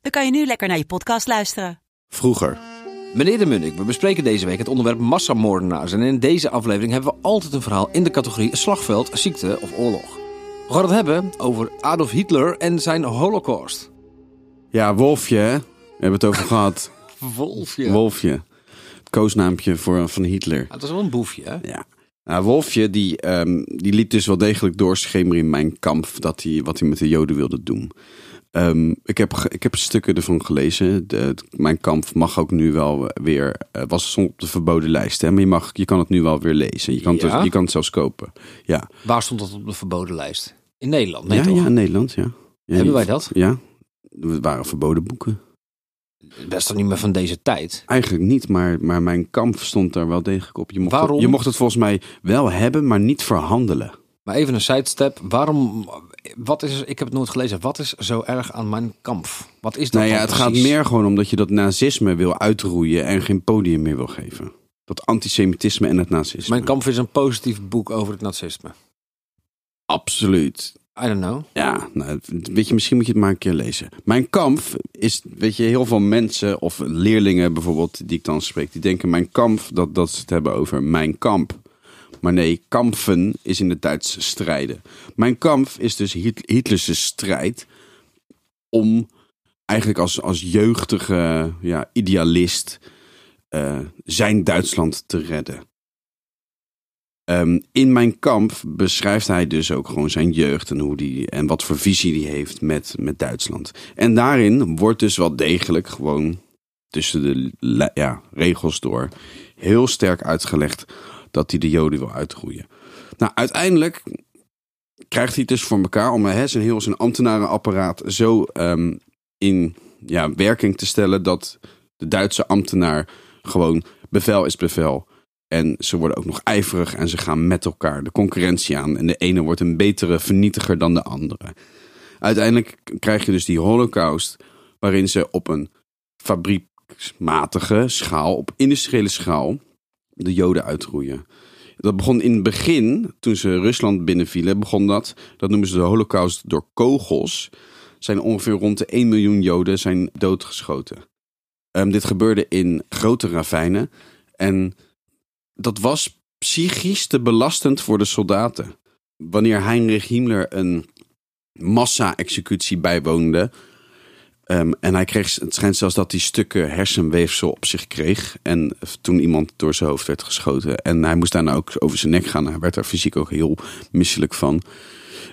dan kan je nu lekker naar je podcast luisteren. Vroeger. Meneer de Munnik, we bespreken deze week het onderwerp massamoordenaars. En in deze aflevering hebben we altijd een verhaal in de categorie slagveld, ziekte of oorlog. We gaan het hebben over Adolf Hitler en zijn holocaust. Ja, Wolfje, hè? We hebben het over gehad. Wolfje. Wolfje. Het koosnaampje voor, van Hitler. Ah, het was wel een boefje, hè? Ja. Nou, Wolfje, die, ehm, die liet dus wel degelijk doorschemeren in mijn kamp dat hij, wat hij met de Joden wilde doen. Ehm, ik, heb, ik heb stukken ervan gelezen. De, het- mijn kamp mag ook nu wel weer. eh, was soms op de verboden lijst, hè? maar je, mag, je kan het nu wel weer lezen. Je kan, het, Ja? dus- je kan het zelfs kopen. Ja, Waar stond dat op de verboden lijst? In Nederland, nee ja, toch? ja in Nederland, ja. ja. Hebben wij dat? Ja, het waren verboden boeken. Best toch niet meer van deze tijd? Eigenlijk niet, maar, maar mijn kamp stond daar wel degelijk op. Je mocht, Waarom? Het, je mocht het volgens mij wel hebben, maar niet verhandelen. Maar even een sidestep. Waarom, wat is, ik heb het nooit gelezen. Wat is zo erg aan mijn kamp? Wat is dat Nou ja, het gaat meer gewoon omdat je dat nazisme wil uitroeien en geen podium meer wil geven. Dat antisemitisme en het nazisme. Mijn kamp is een positief boek over het nazisme. Absoluut. I don't know. Ja, nou, weet je, misschien moet je het maar een keer lezen. Mijn kamp is, weet je, heel veel mensen of leerlingen bijvoorbeeld die ik dan spreek, die denken mijn kamp dat, dat ze het hebben over mijn kamp. Maar nee, kampen is in het Duits strijden. Mijn kamp is dus Hit- Hitler's strijd om eigenlijk als, als jeugdige ja, idealist eh, zijn Duitsland te redden. Ehm, in mijn kamp beschrijft hij dus ook gewoon zijn jeugd en, hoe die, en wat voor visie hij heeft met, met Duitsland. En daarin wordt dus wel degelijk gewoon tussen de ja, regels door heel sterk uitgelegd dat hij de Joden wil uitroeien. Nou, uiteindelijk krijgt hij het dus voor elkaar om hè, zijn heel zijn ambtenarenapparaat zo ehm, in ja, werking te stellen dat de Duitse ambtenaar gewoon bevel is bevel. En ze worden ook nog ijverig en ze gaan met elkaar de concurrentie aan. En de ene wordt een betere vernietiger dan de andere. Uiteindelijk krijg je dus die holocaust, waarin ze op een fabrieksmatige schaal, op industriële schaal, de Joden uitroeien. Dat begon in het begin, toen ze Rusland binnenvielen, begon dat. Dat noemen ze de holocaust door kogels. Zijn ongeveer rond de 1 miljoen Joden zijn doodgeschoten. Ehm, dit gebeurde in grote ravijnen. En dat was psychisch te belastend voor de soldaten. Wanneer Heinrich Himmler een massa-executie bijwoonde. Ehm, en hij kreeg, het schijnt zelfs dat hij stukken hersenweefsel op zich kreeg. En toen iemand door zijn hoofd werd geschoten. En hij moest daarna ook over zijn nek gaan. Hij werd daar fysiek ook heel misselijk van.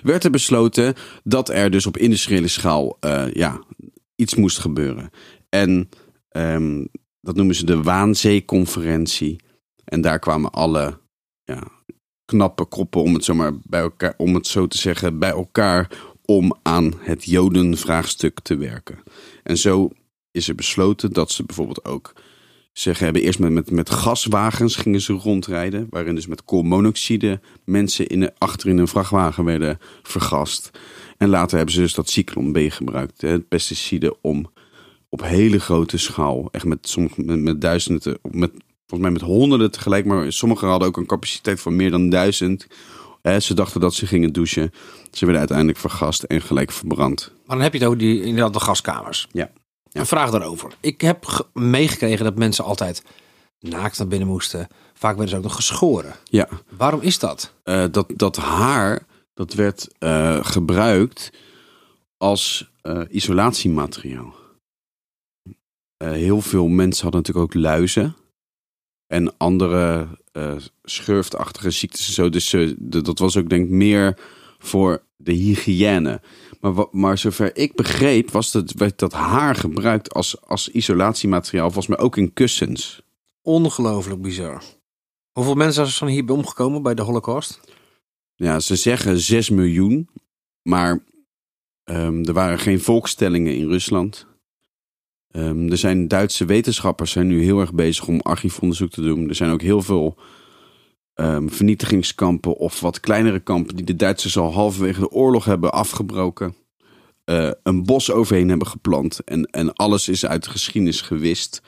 Werd er besloten dat er dus op industriële schaal eh, ja, iets moest gebeuren. En ehm, dat noemen ze de Waanzee-conferentie. En daar kwamen alle ja, knappe koppen, om het, zo maar bij elkaar, om het zo te zeggen, bij elkaar om aan het Jodenvraagstuk te werken. En zo is er besloten dat ze bijvoorbeeld ook ze hebben eerst met, met, met gaswagens gingen ze rondrijden, waarin dus met koolmonoxide mensen in de, achter in een vrachtwagen werden vergast. En later hebben ze dus dat cyclon B gebruikt, het pesticide, om op hele grote schaal, echt met, met, met duizenden, met, volgens mij met honderden tegelijk, maar sommigen hadden ook een capaciteit van meer dan duizend. Ze dachten dat ze gingen douchen. Ze werden uiteindelijk vergast en gelijk verbrand. Maar dan heb je het over die, inderdaad de gaskamers. Ja. Ja. Een vraag daarover. Ik heb ge- meegekregen dat mensen altijd naakt naar binnen moesten. Vaak werden ze ook nog geschoren. Ja. Waarom is dat? Eh, dat, dat haar, dat werd eh, gebruikt als eh, isolatiemateriaal. Heel veel mensen hadden natuurlijk ook luizen. En andere eh schurftachtige ziektes en zo. Dus eh, dat was ook denk ik meer voor de hygiëne. Maar, maar zover ik begreep, was dat, werd dat haar gebruikt als, als isolatiemateriaal. Volgens mij ook in kussens. Ongelooflijk bizar. Hoeveel mensen zijn hierbij omgekomen bij de Holocaust? Ja, ze zeggen 6 miljoen. Maar ehm, er waren geen volkstellingen in Rusland. Ehm, er zijn Duitse wetenschappers zijn nu heel erg bezig om archiefonderzoek te doen. Er zijn ook heel veel ehm, vernietigingskampen of wat kleinere kampen die de Duitsers al halverwege de oorlog hebben afgebroken. eh, een bos overheen hebben geplant en, en alles is uit de geschiedenis gewist.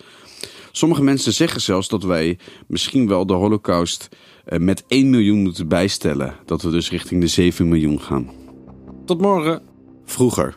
Sommige mensen zeggen zelfs dat wij misschien wel de holocaust eh, met 1 miljoen moeten bijstellen. Dat we dus richting de 7 miljoen gaan. Tot morgen. Vroeger.